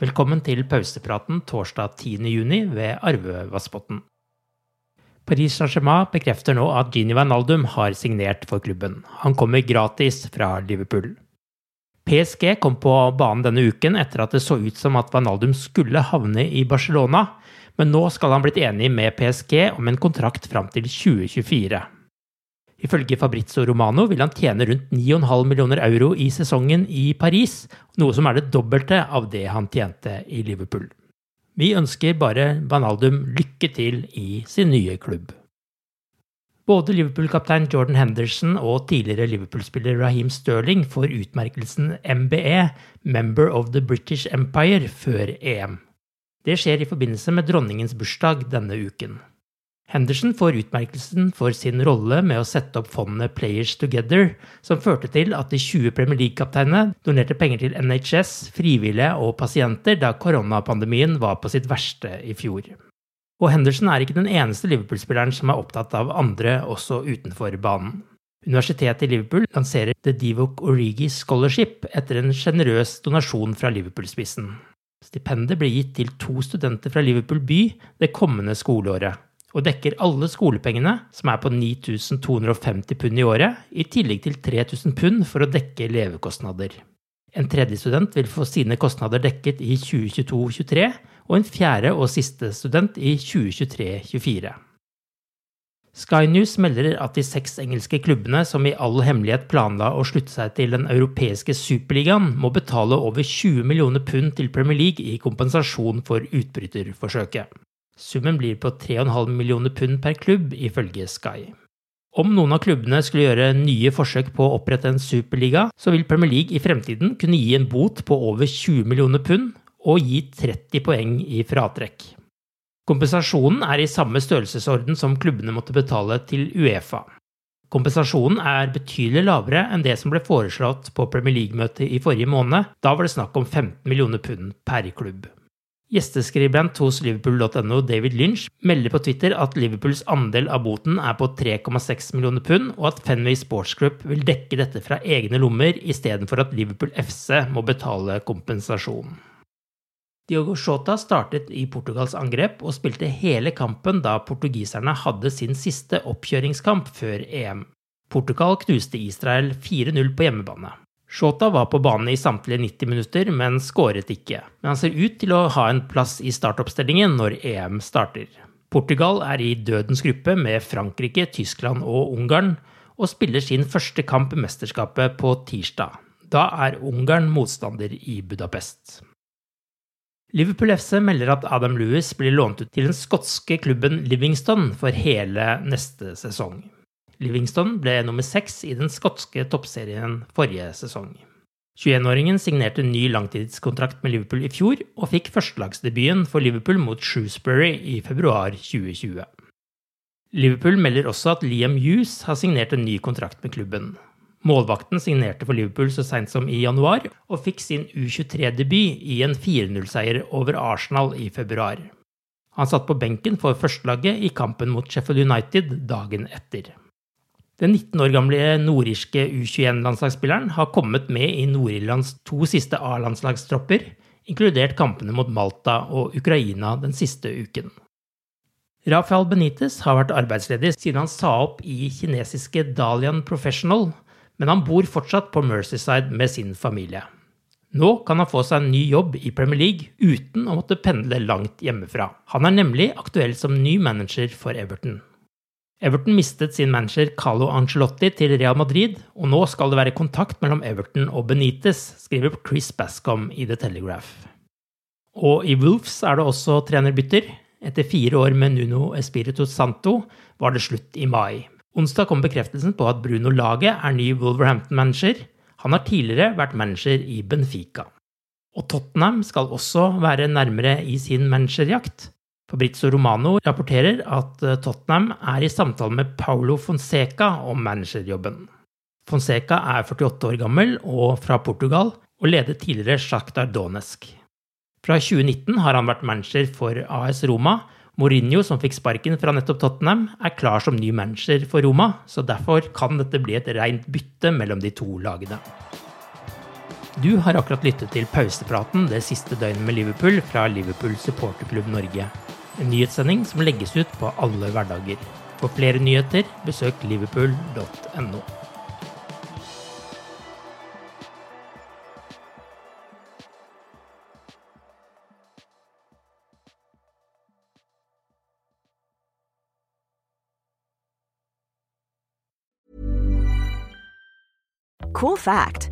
Velkommen til pausepraten torsdag 10.6 ved Arve Vassbotn. Paris Saint-Germain bekrefter nå at Gini Wijnaldum har signert for klubben. Han kommer gratis fra Liverpool. PSG kom på banen denne uken etter at det så ut som at Wijnaldum skulle havne i Barcelona, men nå skal han blitt enig med PSG om en kontrakt fram til 2024. Ifølge Fabrizio Romano vil han tjene rundt 9,5 millioner euro i sesongen i Paris, noe som er det dobbelte av det han tjente i Liverpool. Vi ønsker bare Banaldum lykke til i sin nye klubb. Både Liverpool-kaptein Jordan Henderson og tidligere Liverpool-spiller Raheem Sterling får utmerkelsen MBE, Member of the British Empire, før EM. Det skjer i forbindelse med dronningens bursdag denne uken. Henderson får utmerkelsen for sin rolle med å sette opp fondet Players Together, som førte til at de 20 Premier League-kapteinene donerte penger til NHS, frivillige og pasienter da koronapandemien var på sitt verste i fjor. Og Henderson er ikke den eneste Liverpool-spilleren som er opptatt av andre også utenfor banen. Universitetet i Liverpool lanserer The Divok Origi Scholarship etter en sjenerøs donasjon fra Liverpool-spissen. Stipendet blir gitt til to studenter fra Liverpool by det kommende skoleåret og dekker alle skolepengene, som er på 9250 pund i året, i tillegg til 3000 pund for å dekke levekostnader. En tredje student vil få sine kostnader dekket i 2022-23, og en fjerde og siste student i 2023-24. Sky News melder at de seks engelske klubbene som i all hemmelighet planla å slutte seg til den europeiske superligaen, må betale over 20 millioner pund til Premier League i kompensasjon for utbryterforsøket. Summen blir på 3,5 millioner pund per klubb, ifølge Sky. Om noen av klubbene skulle gjøre nye forsøk på å opprette en superliga, så vil Premier League i fremtiden kunne gi en bot på over 20 millioner pund og gi 30 poeng i fratrekk. Kompensasjonen er i samme størrelsesorden som klubbene måtte betale til Uefa. Kompensasjonen er betydelig lavere enn det som ble foreslått på Premier League-møtet i forrige måned. Da var det snakk om 15 millioner pund per klubb. Gjesteskribent hos liverpool.no David Lynch melder på Twitter at Liverpools andel av boten er på 3,6 millioner pund, og at Fenway Sports Group vil dekke dette fra egne lommer istedenfor at Liverpool FC må betale kompensasjon. Diogo Shota startet i Portugals angrep og spilte hele kampen da portugiserne hadde sin siste oppkjøringskamp før EM. Portugal knuste Israel 4-0 på hjemmebane. Shota var på banen i samtlige 90 minutter, men skåret ikke. Men han ser ut til å ha en plass i startoppstillingen når EM starter. Portugal er i dødens gruppe med Frankrike, Tyskland og Ungarn, og spiller sin første kamp i mesterskapet på tirsdag. Da er Ungarn motstander i Budapest. Liverpool FC melder at Adam Lewis blir lånt ut til den skotske klubben Livingston for hele neste sesong. Livingston ble nummer seks i den skotske toppserien forrige sesong. 21-åringen signerte ny langtidskontrakt med Liverpool i fjor, og fikk førstelagsdebuten for Liverpool mot Shrewsbury i februar 2020. Liverpool melder også at Liam Hughes har signert en ny kontrakt med klubben. Målvakten signerte for Liverpool så seint som i januar, og fikk sin U23-debut i en 4-0-seier over Arsenal i februar. Han satt på benken for førstelaget i kampen mot Sheffield United dagen etter. Den 19 år gamle nordirske U21-landslagsspilleren har kommet med i Nord-Irlands to siste A-landslagstropper, inkludert kampene mot Malta og Ukraina den siste uken. Rafael Benitez har vært arbeidsledig siden han sa opp i kinesiske Dalian Professional, men han bor fortsatt på Mercyside med sin familie. Nå kan han få seg en ny jobb i Premier League uten å måtte pendle langt hjemmefra. Han er nemlig aktuell som ny manager for Everton. Everton mistet sin manager Carlo Angelotti til Real Madrid, og nå skal det være kontakt mellom Everton og Benitez, skriver Chris Bascom i The Telegraph. Og i Wolves er det også trenerbytter. Etter fire år med Nuno Espirito Santo var det slutt i mai. Onsdag kom bekreftelsen på at Bruno Lage er ny Wolverhampton-manager. Han har tidligere vært manager i Benfica. Og Tottenham skal også være nærmere i sin managerjakt. Fabrizio Romano rapporterer at eh, Tottenham er i samtale med Paulo Fonseca om managerjobben. Fonseca er 48 år gammel og fra Portugal, og ledet tidligere Sjaktar Donetsk. Fra 2019 har han vært manager for AS Roma. Mourinho, som fikk sparken fra nettopp Tottenham, er klar som ny manager for Roma, så derfor kan dette bli et rent bytte mellom de to lagene. Du har akkurat lyttet til pausepraten det siste døgnet med Liverpool fra Liverpool supporterklubb Norge. En nyhetssending som legges ut på alle hverdager. For flere nyheter, besøk liverpool.no. Cool fact